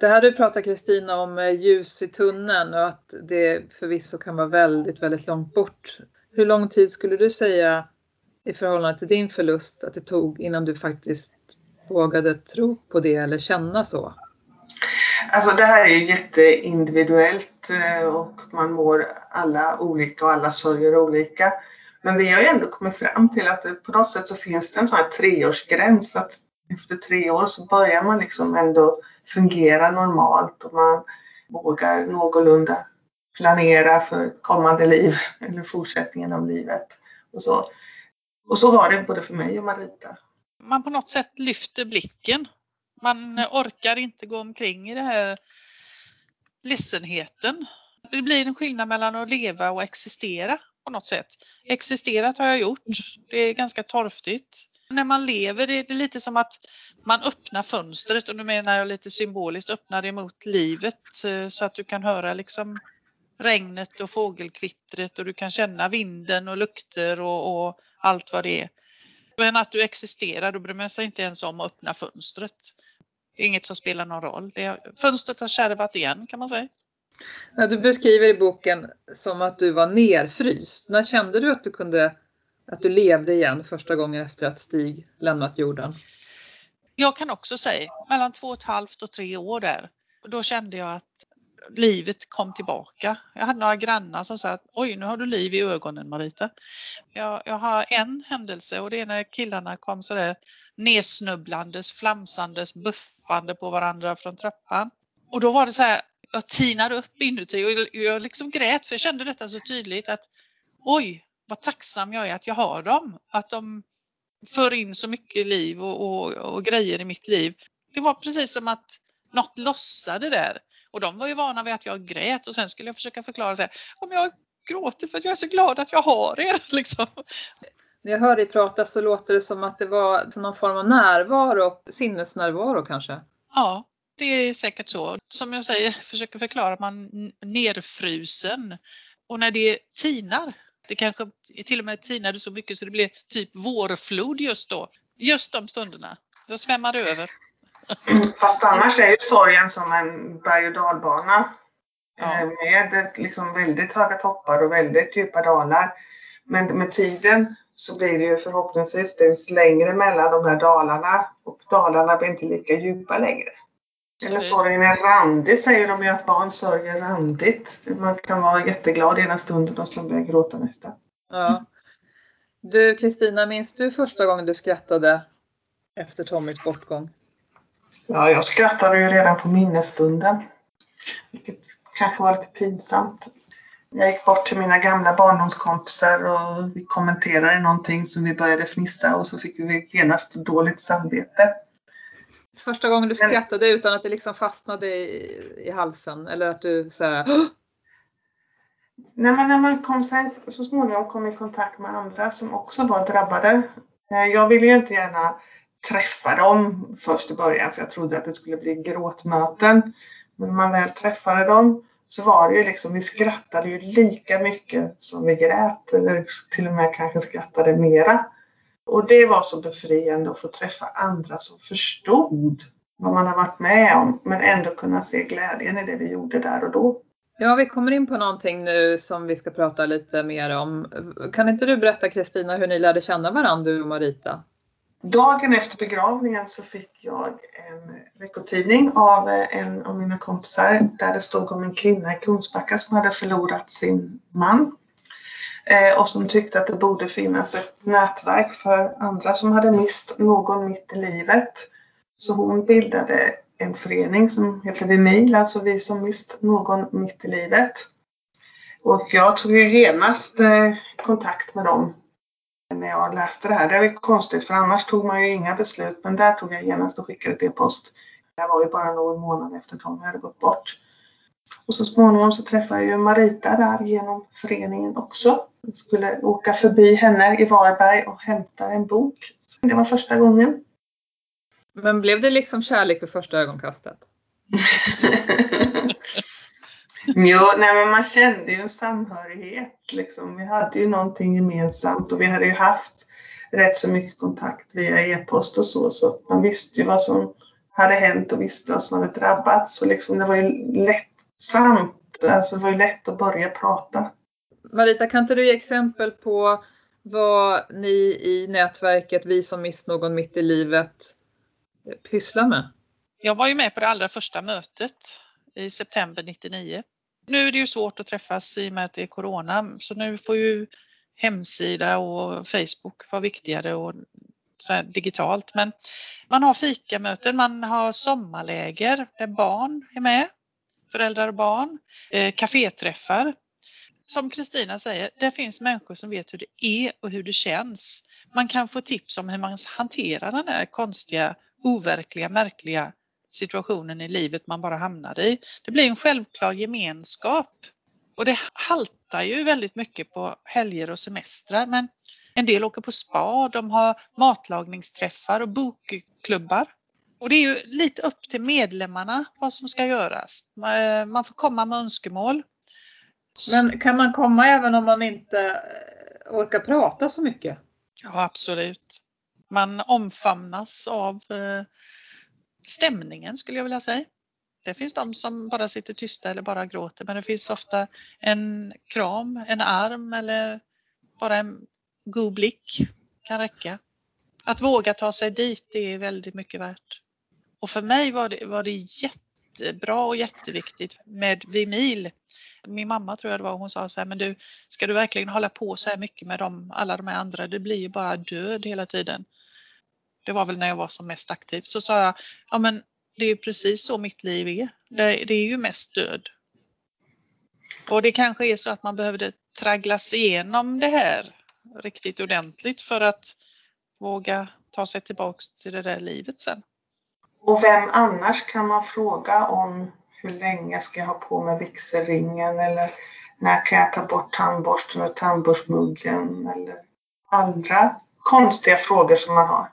Det här du pratar Kristina om eh, ljus i tunneln och att det förvisso kan vara väldigt, väldigt långt bort. Hur lång tid skulle du säga i förhållande till din förlust att det tog innan du faktiskt vågade tro på det eller känna så? Alltså det här är ju jätteindividuellt och man mår alla olika och alla sörjer olika. Men vi har ju ändå kommit fram till att på något sätt så finns det en sån här treårsgräns att efter tre år så börjar man liksom ändå fungera normalt och man vågar någorlunda planera för kommande liv eller fortsättningen av livet. Och så, och så var det både för mig och Marita. Man på något sätt lyfter blicken man orkar inte gå omkring i det här ledsenheten. Det blir en skillnad mellan att leva och existera på något sätt. Existerat har jag gjort. Det är ganska torftigt. När man lever det är det lite som att man öppnar fönstret och nu menar jag lite symboliskt öppnar det mot livet eh, så att du kan höra liksom regnet och fågelkvittret och du kan känna vinden och lukter och, och allt vad det är. Men att du existerar, då bryr man sig inte ens om att öppna fönstret. Inget som spelar någon roll. Det, fönstret har kärvat igen kan man säga. Ja, du beskriver i boken som att du var nerfryst. När kände du att du kunde att du levde igen första gången efter att Stig lämnat jorden? Jag kan också säga mellan två och ett halvt och tre år där. Då kände jag att livet kom tillbaka. Jag hade några grannar som sa att oj, nu har du liv i ögonen Marita. Jag, jag har en händelse och det är när killarna kom sådär nedsnubblandes, flamsandes, buffande på varandra från trappan. Och då var det så här, jag tinade upp inuti och jag liksom grät för jag kände detta så tydligt att oj, vad tacksam jag är att jag har dem. Att de för in så mycket liv och, och, och grejer i mitt liv. Det var precis som att något lossade där. Och de var ju vana vid att jag grät och sen skulle jag försöka förklara så här, om jag gråter för att jag är så glad att jag har er. Liksom. När jag hör dig prata så låter det som att det var någon form av närvaro och sinnesnärvaro kanske? Ja, det är säkert så. Som jag säger, försöker förklara, man nerfrusen. Och när det tinar, det kanske till och med tinade så mycket så det blev typ vårflod just då. Just de stunderna. Då svämmar det över. Fast annars är ju sorgen som en berg och dalbana. Ja. Eh, med liksom väldigt höga toppar och väldigt djupa dalar. Men med tiden så blir det ju förhoppningsvis det längre mellan de här dalarna och dalarna blir inte lika djupa längre. Eller sorgen är randig säger de ju att barn sörjer randigt. Man kan vara jätteglad ena stunden och sen börja gråta nästa. Ja. Du Kristina, minns du första gången du skrattade efter Tommys bortgång? Ja, jag skrattade ju redan på minnesstunden. Vilket kanske var lite pinsamt. Jag gick bort till mina gamla barndomskompisar och vi kommenterade någonting som vi började fnissa och så fick vi genast dåligt samvete. Första gången du skrattade men, utan att det liksom fastnade i, i halsen eller att du så här, Nej, men när man kom sen, så småningom kom i kontakt med andra som också var drabbade. Eh, jag ville ju inte gärna träffa dem först i början för jag trodde att det skulle bli gråtmöten. Men när man väl träffade dem så var det ju liksom, vi skrattade ju lika mycket som vi grät eller till och med kanske skrattade mera. Och det var så befriande att få träffa andra som förstod vad man har varit med om men ändå kunna se glädjen i det vi gjorde där och då. Ja, vi kommer in på någonting nu som vi ska prata lite mer om. Kan inte du berätta Kristina hur ni lärde känna varandra du och Marita? Dagen efter begravningen så fick jag en veckotidning av eh, en av mina kompisar där det stod om en kvinna i Kungsbacka som hade förlorat sin man eh, och som tyckte att det borde finnas ett nätverk för andra som hade mist någon mitt i livet. Så hon bildade en förening som heter Vimil, alltså Vi som mist någon mitt i livet. Och jag tog ju genast eh, kontakt med dem när jag läste det här. Det är ju konstigt för annars tog man ju inga beslut men där tog jag genast och skickade ett e-post. Det var ju bara någon månad efter Tommy hade gått bort. Och så småningom så träffade jag ju Marita där genom föreningen också. Jag skulle åka förbi henne i Varberg och hämta en bok. Det var första gången. Men blev det liksom kärlek vid första ögonkastet? jo, nej men man kände ju en samhörighet. Liksom. Vi hade ju någonting gemensamt och vi hade ju haft rätt så mycket kontakt via e-post och så. Så man visste ju vad som hade hänt och visste vad som hade drabbats. Så liksom det var ju lättsamt. Alltså det var ju lätt att börja prata. Marita, kan inte du ge exempel på vad ni i nätverket Vi som mist någon mitt i livet pysslar med? Jag var ju med på det allra första mötet i september 99. Nu är det ju svårt att träffas i och med att det är Corona så nu får ju hemsida och Facebook vara viktigare och så digitalt. Men man har fikamöten, man har sommarläger där barn är med, föräldrar och barn, eh, kaféträffar. Som Kristina säger, det finns människor som vet hur det är och hur det känns. Man kan få tips om hur man hanterar den här konstiga, overkliga, märkliga situationen i livet man bara hamnar i. Det blir en självklar gemenskap. Och det haltar ju väldigt mycket på helger och semestrar men en del åker på spa, de har matlagningsträffar och bokklubbar. Och det är ju lite upp till medlemmarna vad som ska göras. Man får komma med önskemål. Men kan man komma även om man inte orkar prata så mycket? Ja, absolut. Man omfamnas av eh, stämningen skulle jag vilja säga. Det finns de som bara sitter tysta eller bara gråter men det finns ofta en kram, en arm eller bara en god blick kan räcka. Att våga ta sig dit det är väldigt mycket värt. Och för mig var det, var det jättebra och jätteviktigt med Vimil. Min mamma tror jag det var, hon sa så här, men du, ska du verkligen hålla på så här mycket med dem, alla de här andra, det blir ju bara död hela tiden. Det var väl när jag var som mest aktiv. Så sa jag, ja men det är precis så mitt liv är. Det, det är ju mest död. Och det kanske är så att man behövde tragglas igenom det här riktigt ordentligt för att våga ta sig tillbaks till det där livet sen. Och vem annars kan man fråga om hur länge ska jag ha på mig vigselringen eller när kan jag ta bort tandborsten och tandborstmuggen eller andra konstiga frågor som man har.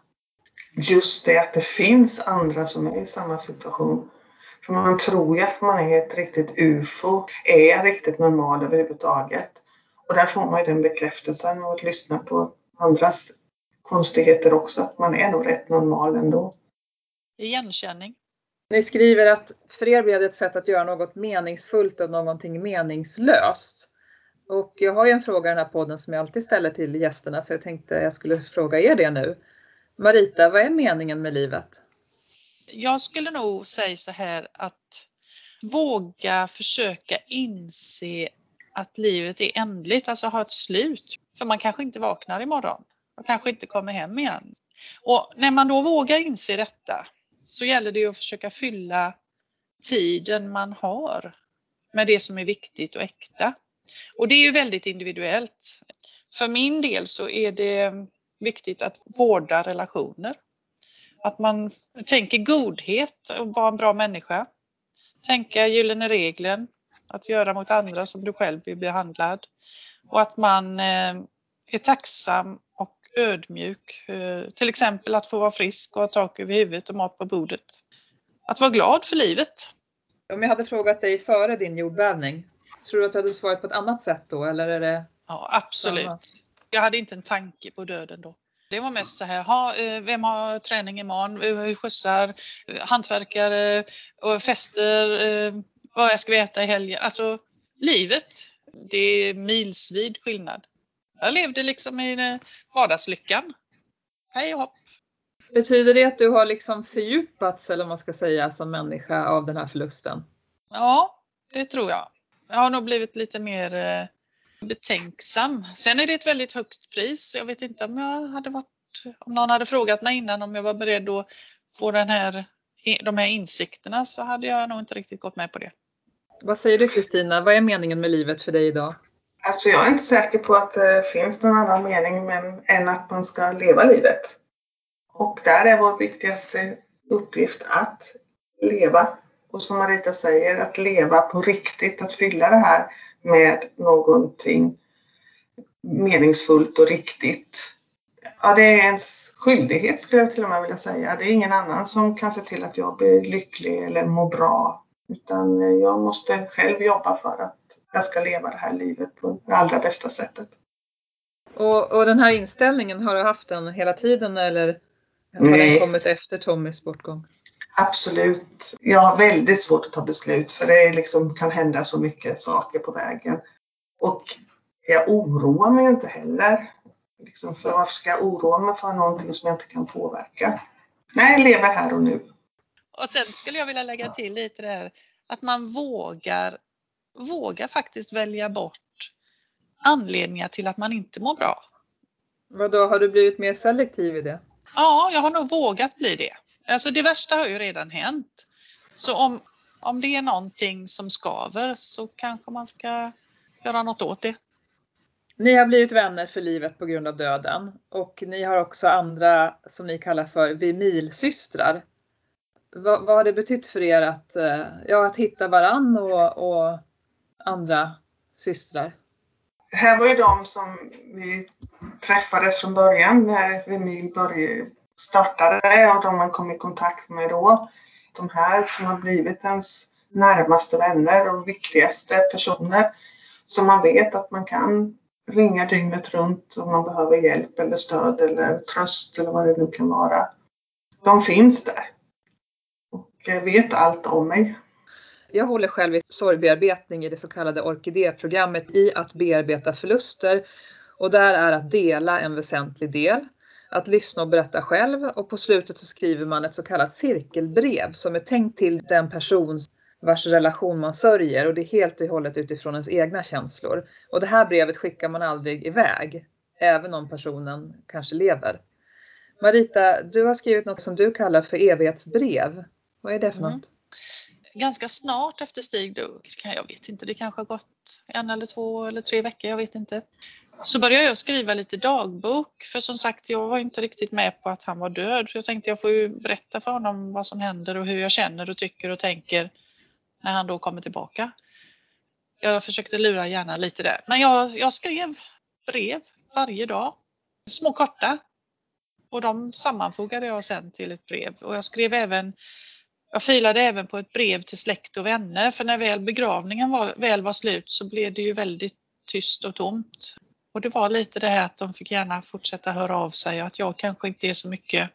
Just det att det finns andra som är i samma situation. För man tror ju att man är ett riktigt UFO, är riktigt normal överhuvudtaget. Och där får man ju den bekräftelsen av att lyssna på andras konstigheter också, att man är nog rätt normal ändå. Igenkänning. Ni skriver att för er blev det ett sätt att göra något meningsfullt och någonting meningslöst. Och jag har ju en fråga i den här podden som jag alltid ställer till gästerna så jag tänkte jag skulle fråga er det nu. Marita, vad är meningen med livet? Jag skulle nog säga så här att våga försöka inse att livet är ändligt, alltså ha ett slut. För man kanske inte vaknar imorgon och kanske inte kommer hem igen. Och när man då vågar inse detta så gäller det att försöka fylla tiden man har med det som är viktigt och äkta. Och det är ju väldigt individuellt. För min del så är det viktigt att vårda relationer. Att man tänker godhet och vara en bra människa. Tänka gyllene regeln, att göra mot andra som du själv blir behandlad. Och att man eh, är tacksam och ödmjuk. Eh, till exempel att få vara frisk och ha tak över huvudet och mat på bordet. Att vara glad för livet. Om jag hade frågat dig före din jordbävning, tror du att du hade svarat på ett annat sätt då eller är det? Ja, absolut. Jag hade inte en tanke på döden då. Det var mest så här, ha, eh, vem har träning imorgon, hur skjutsar, hantverkare, och fester, vad jag ska äta i helgen. Alltså livet, det är milsvid skillnad. Jag levde liksom i vardagslyckan. Hej och hopp. Betyder det att du har liksom fördjupats, eller man ska säga, som människa av den här förlusten? Ja, det tror jag. Jag har nog blivit lite mer eh, betänksam. Sen är det ett väldigt högt pris. Jag vet inte om jag hade varit, om någon hade frågat mig innan om jag var beredd att få den här, de här insikterna så hade jag nog inte riktigt gått med på det. Vad säger du Kristina? Vad är meningen med livet för dig idag? Alltså jag är inte säker på att det finns någon annan mening men, än att man ska leva livet. Och där är vår viktigaste uppgift att leva. Och som Marita säger, att leva på riktigt, att fylla det här med någonting meningsfullt och riktigt. Ja, det är ens skyldighet skulle jag till och med vilja säga. Det är ingen annan som kan se till att jag blir lycklig eller mår bra. Utan jag måste själv jobba för att jag ska leva det här livet på det allra bästa sättet. Och, och den här inställningen, har du haft den hela tiden eller har Nej. den kommit efter Tommys bortgång? Absolut. Jag har väldigt svårt att ta beslut för det liksom kan hända så mycket saker på vägen. Och jag oroar mig inte heller. Liksom för varför ska jag oroa mig för någonting som jag inte kan påverka? Nej, jag lever här och nu. Och sen skulle jag vilja lägga till lite där att man vågar, vågar faktiskt välja bort anledningar till att man inte mår bra. Vadå, har du blivit mer selektiv i det? Ja, jag har nog vågat bli det. Alltså det värsta har ju redan hänt. Så om, om det är någonting som skaver så kanske man ska göra något åt det. Ni har blivit vänner för livet på grund av döden och ni har också andra som ni kallar för Vimilsystrar. Vad, vad har det betytt för er att, eh, ja, att hitta varann och, och andra systrar? Här var ju de som vi träffades från början när Emil började, startade och de man kom i kontakt med då. De här som har blivit ens närmaste vänner och viktigaste personer som man vet att man kan ringa dygnet runt om man behöver hjälp eller stöd eller tröst eller vad det nu kan vara. De finns där och vet allt om mig. Jag håller själv i sorgbearbetning i det så kallade orkidéprogrammet i att bearbeta förluster. Och där är att dela en väsentlig del, att lyssna och berätta själv och på slutet så skriver man ett så kallat cirkelbrev som är tänkt till den person vars relation man sörjer och det är helt och hållet utifrån ens egna känslor. Och det här brevet skickar man aldrig iväg, även om personen kanske lever. Marita, du har skrivit något som du kallar för evighetsbrev. Vad är det för mm. något? Ganska snart efter Stig dog, jag vet inte, det kanske har gått en eller två eller tre veckor, jag vet inte. Så började jag skriva lite dagbok för som sagt jag var inte riktigt med på att han var död. Så jag tänkte jag får ju berätta för honom vad som händer och hur jag känner och tycker och tänker när han då kommer tillbaka. Jag försökte lura hjärnan lite där. Men jag, jag skrev brev varje dag. Små korta. Och de sammanfogade jag sen till ett brev. Och jag skrev även jag filade även på ett brev till släkt och vänner för när väl begravningen var, väl var slut så blev det ju väldigt tyst och tomt. Och det var lite det här att de fick gärna fortsätta höra av sig och att jag kanske inte är så mycket.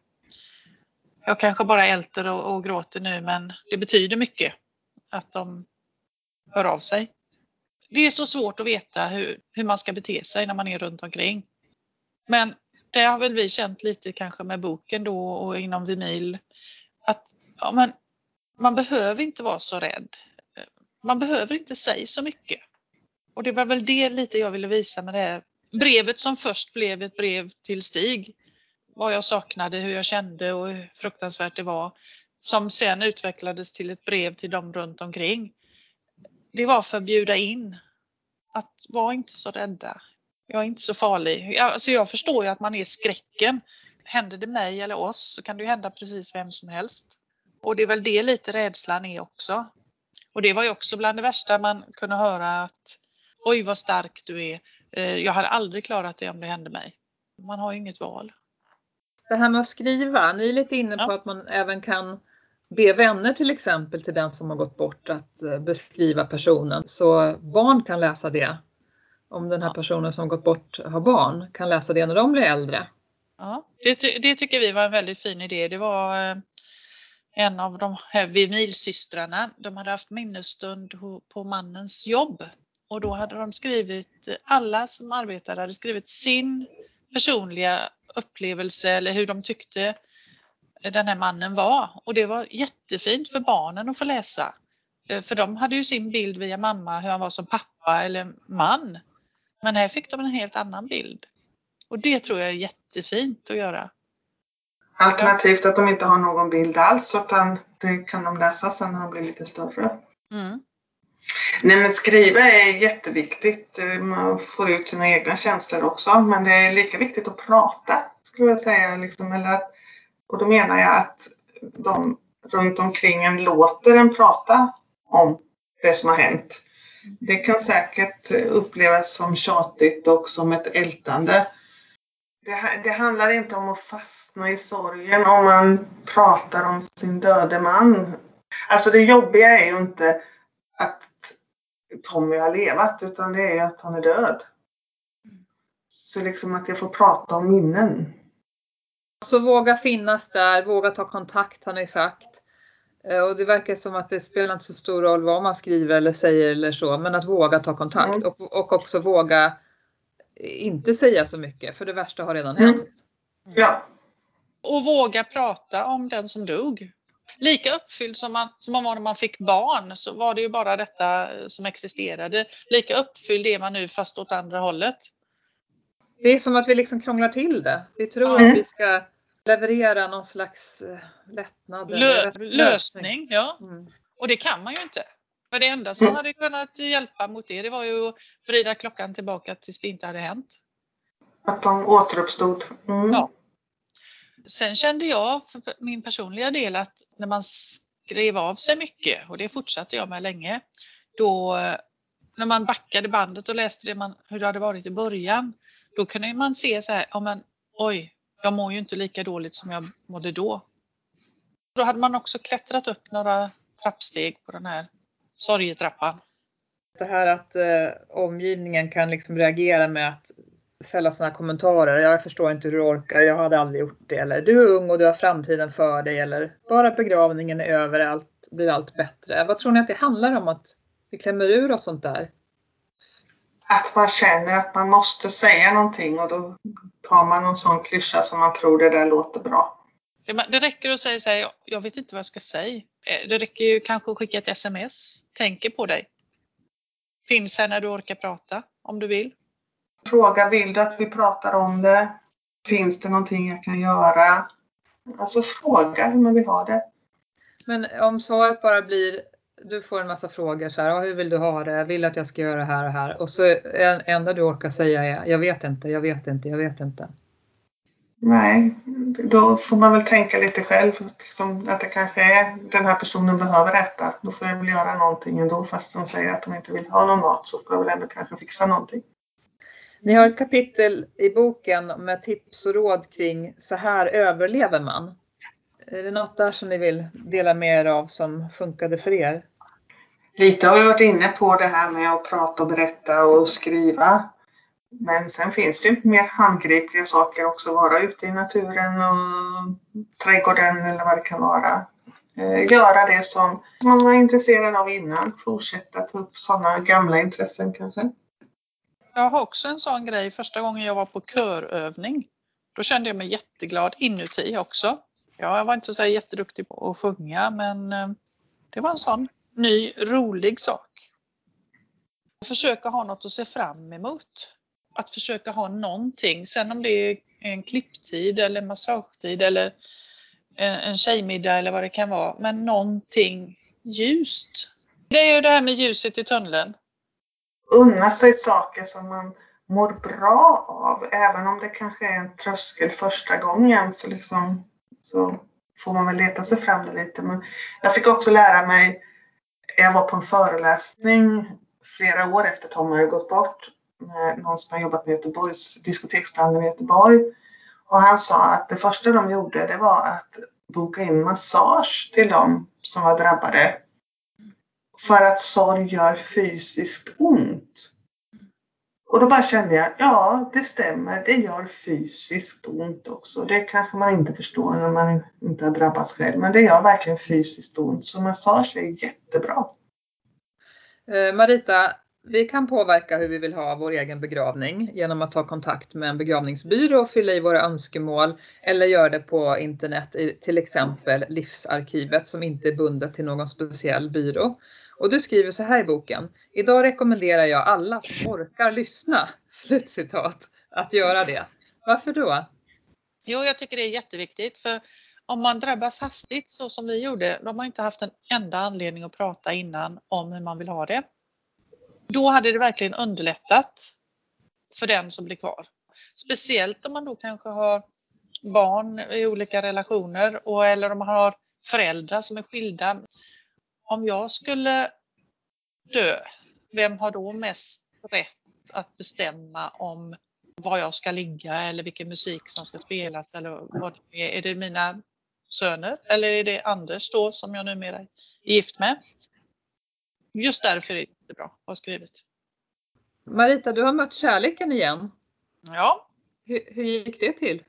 Jag kanske bara älter och, och gråter nu men det betyder mycket att de hör av sig. Det är så svårt att veta hur, hur man ska bete sig när man är runt omkring. Men det har väl vi känt lite kanske med boken då och inom Vimil att ja, men man behöver inte vara så rädd. Man behöver inte säga så mycket. Och det var väl det lite jag ville visa med det här brevet som först blev ett brev till Stig. Vad jag saknade, hur jag kände och hur fruktansvärt det var. Som sen utvecklades till ett brev till dem runt omkring. Det var för att bjuda in. Att var inte så rädda. Jag är inte så farlig. Alltså jag förstår ju att man är skräcken. Händer det mig eller oss så kan det ju hända precis vem som helst. Och det är väl det lite rädslan är också. Och det var ju också bland det värsta man kunde höra att oj vad stark du är. Eh, jag hade aldrig klarat det om det hände mig. Man har ju inget val. Det här med att skriva, ni är lite inne på ja. att man även kan be vänner till exempel till den som har gått bort att eh, beskriva personen så barn kan läsa det. Om den här ja. personen som gått bort har barn kan läsa det när de blir äldre. Ja, det, det tycker vi var en väldigt fin idé. Det var eh, en av de här Vimilsystrarna. De hade haft minnesstund på mannens jobb och då hade de skrivit, alla som arbetade hade skrivit sin personliga upplevelse eller hur de tyckte den här mannen var. Och det var jättefint för barnen att få läsa. Eh, för de hade ju sin bild via mamma, hur han var som pappa eller man. Men här fick de en helt annan bild. Och det tror jag är jättefint att göra. Alternativt att de inte har någon bild alls utan det kan de läsa sen när de blir lite större. Mm. Nej men skriva är jätteviktigt. Man får ut sina egna känslor också. Men det är lika viktigt att prata. Skulle jag säga. Liksom, eller, och då menar jag att de runt omkring en låter en prata om det som har hänt. Det kan säkert upplevas som tjatigt och som ett ältande. Det, det handlar inte om att fastna i sorgen om man pratar om sin döde man. Alltså det jobbiga är ju inte att Tommy har levat utan det är att han är död. Så liksom att jag får prata om minnen. Så våga finnas där, våga ta kontakt har ni sagt. Eh, och det verkar som att det spelar inte så stor roll vad man skriver eller säger eller så, men att våga ta kontakt mm. och, och också våga inte säga så mycket för det värsta har redan hänt. Mm. Ja. Och våga prata om den som dog lika uppfylld som man, som man var när man fick barn så var det ju bara detta som existerade. Lika uppfylld är man nu fast åt andra hållet. Det är som att vi liksom krånglar till det. Vi tror mm. att vi ska leverera någon slags eh, lättnad. Lö lösning, ja. Mm. Och det kan man ju inte. För det enda som mm. hade kunnat hjälpa mot det, det var ju att vrida klockan tillbaka tills det inte hade hänt. Att de återuppstod. Mm. Ja. Sen kände jag för min personliga del att när man skrev av sig mycket, och det fortsatte jag med länge, då eh, när man backade bandet och läste det man, hur det hade varit i början, då kunde man se så här, ja men oj, jag mår ju inte lika dåligt som jag mådde då. Då hade man också klättrat upp några trappsteg på den här sorgetrappan. Det här att eh, omgivningen kan liksom reagera med att fälla sådana kommentarer. Jag förstår inte hur du orkar, jag hade aldrig gjort det. Eller du är ung och du har framtiden för dig. Eller bara begravningen är över, allt blir allt bättre. Vad tror ni att det handlar om att vi klämmer ur oss sånt där? att man känner att man måste säga någonting och då tar man någon sån klyscha som man tror det där låter bra. Det, räcker att säga så här, jag vet inte vad jag ska säga. Eh, det räcker ju kanske att skicka ett sms. Tänker på dig. Finns här när du orkar prata, om du vill. Fråga, vill du att vi pratar om det? Finns det någonting jag kan göra? Alltså fråga hur man vill ha det. Men om svaret bara blir, du får en massa frågor så här, hur vill du ha det? Vill att jag ska göra det här och här? Och så en, enda du orkar säga är, jag vet inte, jag vet inte, jag vet inte. Nej, då får man väl tänka lite själv. Liksom att det kanske är den här personen behöver äta. Då får jag väl göra någonting ändå fast de säger att de inte vill ha någon mat så får jag väl ändå kanske fixa någonting. Ni har ett kapitel i boken med tips och råd kring så här överlever man. Är det något där som ni vill dela med er av som funkade för er? Lite har vi varit inne på det här med att prata och berätta och skriva. Men sen finns det ju mer handgripliga saker också. Vara ute i naturen och trädgården eller vad det kan vara. Eh, göra det som man var intresserad av innan. Fortsätta ta upp sådana gamla intressen kanske. Jag har också en sån grej. Första gången jag var på körövning. Då kände jag mig jätteglad inuti också. Jag var inte så jätteduktig på att sjunga men eh, det var en sån ny rolig sak. Försöka ha något att se fram emot. Att försöka ha någonting. Sen om det är en klipptid eller massagetid eller eh, en tjejmiddag eller vad det kan vara. Men någonting ljust. Det är ju det här med ljuset i tunneln. Unna sig saker som man mår bra av. Även om det kanske är en tröskel första gången så, liksom, så får man väl leta sig fram det lite. Men jag fick också lära mig, jag var på en föreläsning flera år efter Tom hade gått bort med någon som har jobbat med Göteborgs diskoteksbranden i Göteborg. Och han sa att det första de gjorde det var att boka in massage till dem som var drabbade. För att sorg gör fysiskt ont. Och då bara kände jag, ja det stämmer, det gör fysiskt ont också. Det kanske man inte förstår när man inte har drabbats själv, men det gör verkligen fysiskt ont. Så massage är jättebra. Eh, Marita, vi kan påverka hur vi vill ha vår egen begravning genom att ta kontakt med en begravningsbyrå och fylla i våra önskemål eller göra det på internet i till exempel Livsarkivet som inte är bundet till någon speciell byrå. Och du skriver så här i boken. Idag rekommenderar jag alla som orkar lyssna, slutcitat, att göra det. Varför då? Jo, jag tycker det är jätteviktigt för om man drabbas hastigt så som vi gjorde, då har man inte haft en enda anledning att prata innan om hur man vill ha det. Då hade det verkligen underlättat för den som blir kvar. Speciellt om man då kanske har barn i olika relationer och, eller om man har föräldrar som är skilda. Om jag skulle dö, vem har då mest rätt att bestämma om var jag ska ligga eller vilken musik som ska spelas eller vad det är. Är det mina söner eller är det Anders då som jag numera är gift med? Just därför är det jättebra att ha skrivit. Marita, du har mött kärleken igen. Ja. Hur, hur gick det till?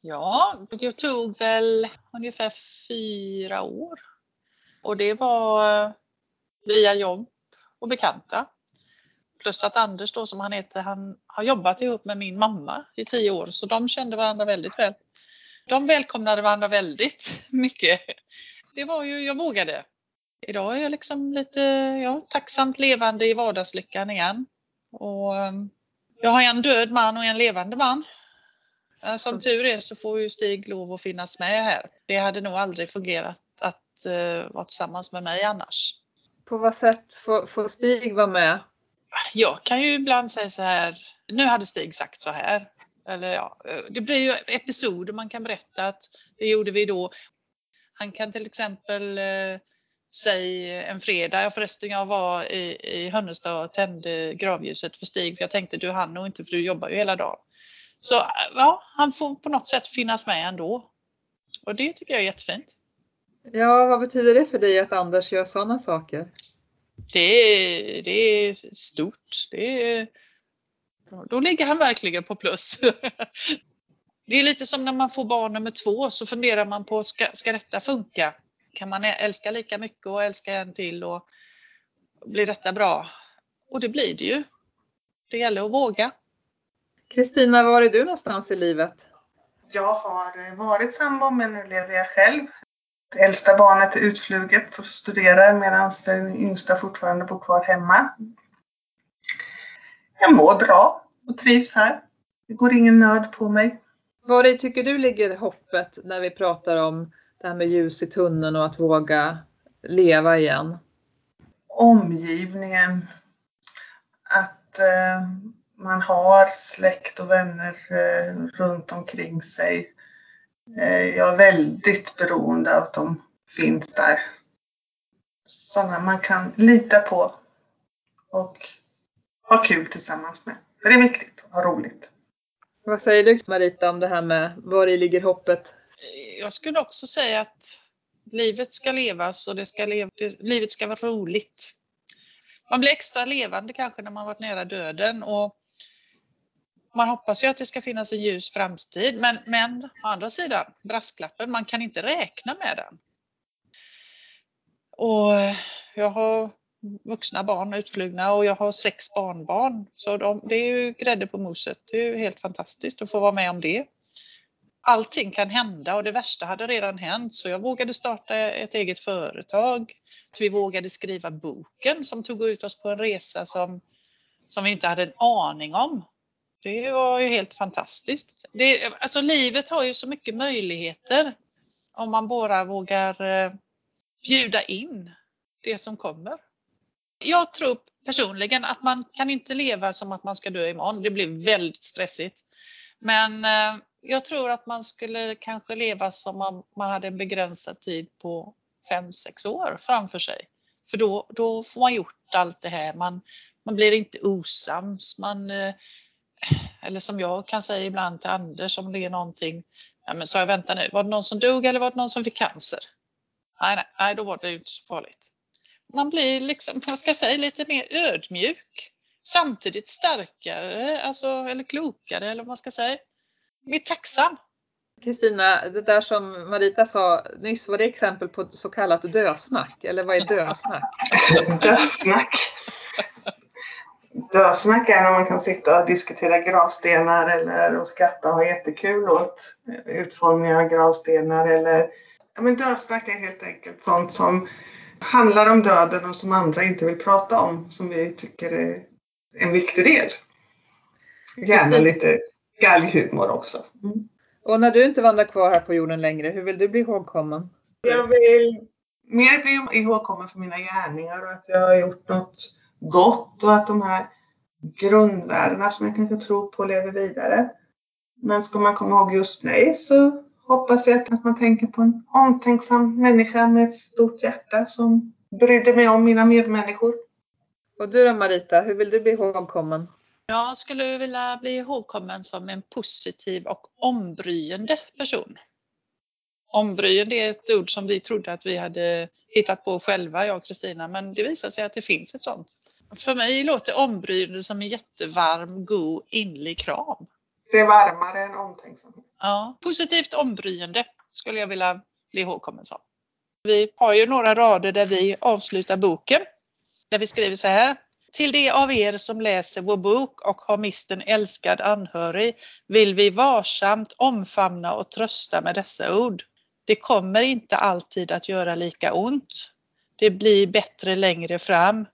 Ja, det tog väl ungefär fyra år. Och det var eh, via jobb och bekanta. Plus att Anders då som han heter, han har jobbat ihop med min mamma i tio år så de kände varandra väldigt väl. De välkomnade varandra väldigt mycket. Det var ju, jag vågade. Idag är jag liksom lite ja, tacksamt levande i vardagslyckan igen. Och ehm, jag har en död man och en levande man. Eh, som tur är så får ju Stig lov att finnas med här. Det hade nog aldrig fungerat att uh, vara tillsammans med mig annars. På vad sätt får, får Stig vara med? Jag kan ju ibland säga så här, nu hade Stig sagt så här. Eller ja, eh, det blir ju episoder man kan berätta att det gjorde vi då. Han kan till exempel uh, säg en fredag. Ja, förresten, jag var i, i Hönnestad och tände gravljuset för Stig för jag tänkte du hann nog inte för du jobbar ju hela dagen. Så ja, han får på något sätt finnas med ändå. Och det tycker jag är jättefint. Ja, vad betyder det för dig att Anders gör sådana saker? Det är, det är stort. Det är, då ligger han verkligen på plus. Det är lite som när man får barn nummer två så funderar man på ska, ska detta funka? Kan man älska lika mycket och älska en till och blir detta bra? Och det blir det ju. det gäller att våga. Kristina, var är du någonstans i livet? Jag har varit sambo men nu lever jag själv. Äldsta barnet är utfluget och studerar medan den yngsta fortfarande bor kvar hemma. Jag mår bra och trivs här. Det går ingen nöd på mig. Var tycker du ligger hoppet när vi pratar om det här med ljus i tunneln och att våga leva igen? Omgivningen. Att eh, man har släkt och vänner eh, runt omkring sig. Eh, jag är väldigt beroende av att de finns där. Sådana man kan lita på och ha kul tillsammans med. För det är viktigt att ha roligt. Vad säger du Marita om det här med var i ligger hoppet? Jag skulle också säga att livet ska levas och det ska lev livet ska vara roligt. Man blir extra levande kanske när man varit nära döden och man hoppas ju att det ska finnas en ljus framtid men, men å andra sidan, brasklappen, man kan inte räkna med den. Och eh, jag har vuxna barn utflugna och jag har sex barnbarn. Så de, det är ju grädde på moset. Det är ju helt fantastiskt att få vara med om det. Allting kan hända och det värsta hade redan hänt så jag vågade starta ett eget företag. Vi vågade skriva boken som tog ut oss på en resa som, som vi inte hade en aning om. Det var ju helt fantastiskt. Det, alltså livet har ju så mycket möjligheter om man bara vågar eh, bjuda in det som kommer. Jag tror personligen att man kan inte leva som att man ska dö imorgon. Det blir väldigt stressigt. Men eh, jag tror att man skulle kanske leva som om man hade en begränsad tid på 5-6 år framför sig. För då, då får man gjort allt det här. Man, man blir inte osams. Man, eh, eller som jag kan säga ibland till Anders om det är någonting. Ja, men så jag vänta nu, var det någon som dog eller var det någon som fick cancer? Nej, nej, nej då var det inte så farligt man blir liksom, vad ska jag säga, lite mer ödmjuk. Samtidigt starkare, alltså, eller klokare eller vad man ska säga. Mer tacksam. Kristina, det där som Marita sa nyss, var det exempel på så kallat dösnack? Eller vad är dösnack? dösnack? Dösnack är när man kan sitta och diskutera gravstenar eller och skratta och ha jättekul åt utformningen av gravstenar eller ja, men dösnack är helt enkelt sånt som handlar om döden och som andra inte vill prata om, som vi tycker är en viktig del. Gärna lite galghumor också. Mm. Och när du inte vandrar kvar här på jorden längre, hur vill du bli ihågkommen? Jag vill mer bli ihågkommen för mina gärningar och att jag har gjort något gott och att de här grundvärdena som jag kanske tror på lever vidare. Men ska man komma ihåg just mig så hoppas jag att man tänker på en omtänksam människa med ett stort hjärta som brydde mig om mina medmänniskor. Och du då Marita, hur vill du bli ihågkommen? Jag skulle vilja bli ihågkommen som en positiv och ombryende person. Ombryende är ett ord som vi trodde att vi hade hittat på själva, jag och Kristina, men det visar sig att det finns ett sånt. För mig låter ombryende som en jättevarm, god, inlig kram. Det är varmare än omtänksamhet. Ja, positivt ombryende skulle jag vilja bli ihågkommen som. Vi har ju några rader där vi avslutar boken. Där vi skriver så här. Till de av er som läser vår bok och har mist en älskad anhörig vill vi varsamt omfamna och trösta med dessa ord. Det kommer inte alltid att göra lika ont. Det blir bättre längre fram.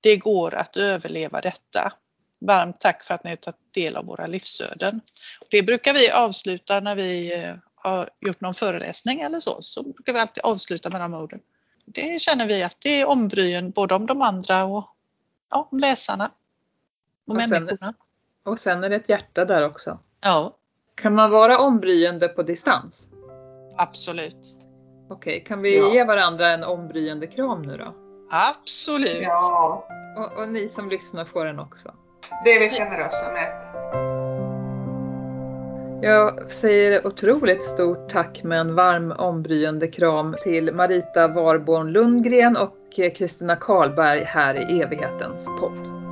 Det går att överleva detta. Varmt tack för att ni har tagit del av våra livsöden. Det brukar vi avsluta när vi eh, har gjort någon föreläsning eller så, så brukar vi alltid avsluta med de orden. Det känner vi att det är ombryen både om de andra och ja, om läsarna. Och, och människorna. Sen, och sen är det ett hjärta där också. Ja. Kan man vara ombryende på distans? Absolut. Okej, okay, kan vi ja. ge varandra en ombryende kram nu då? Absolut. Ja. Och, och ni som lyssnar får den också. Det är vi generösa med. Jag säger otroligt stort tack med en varm ombryende kram till Marita Warborn Lundgren och Kristina Karlberg här i evighetens podd.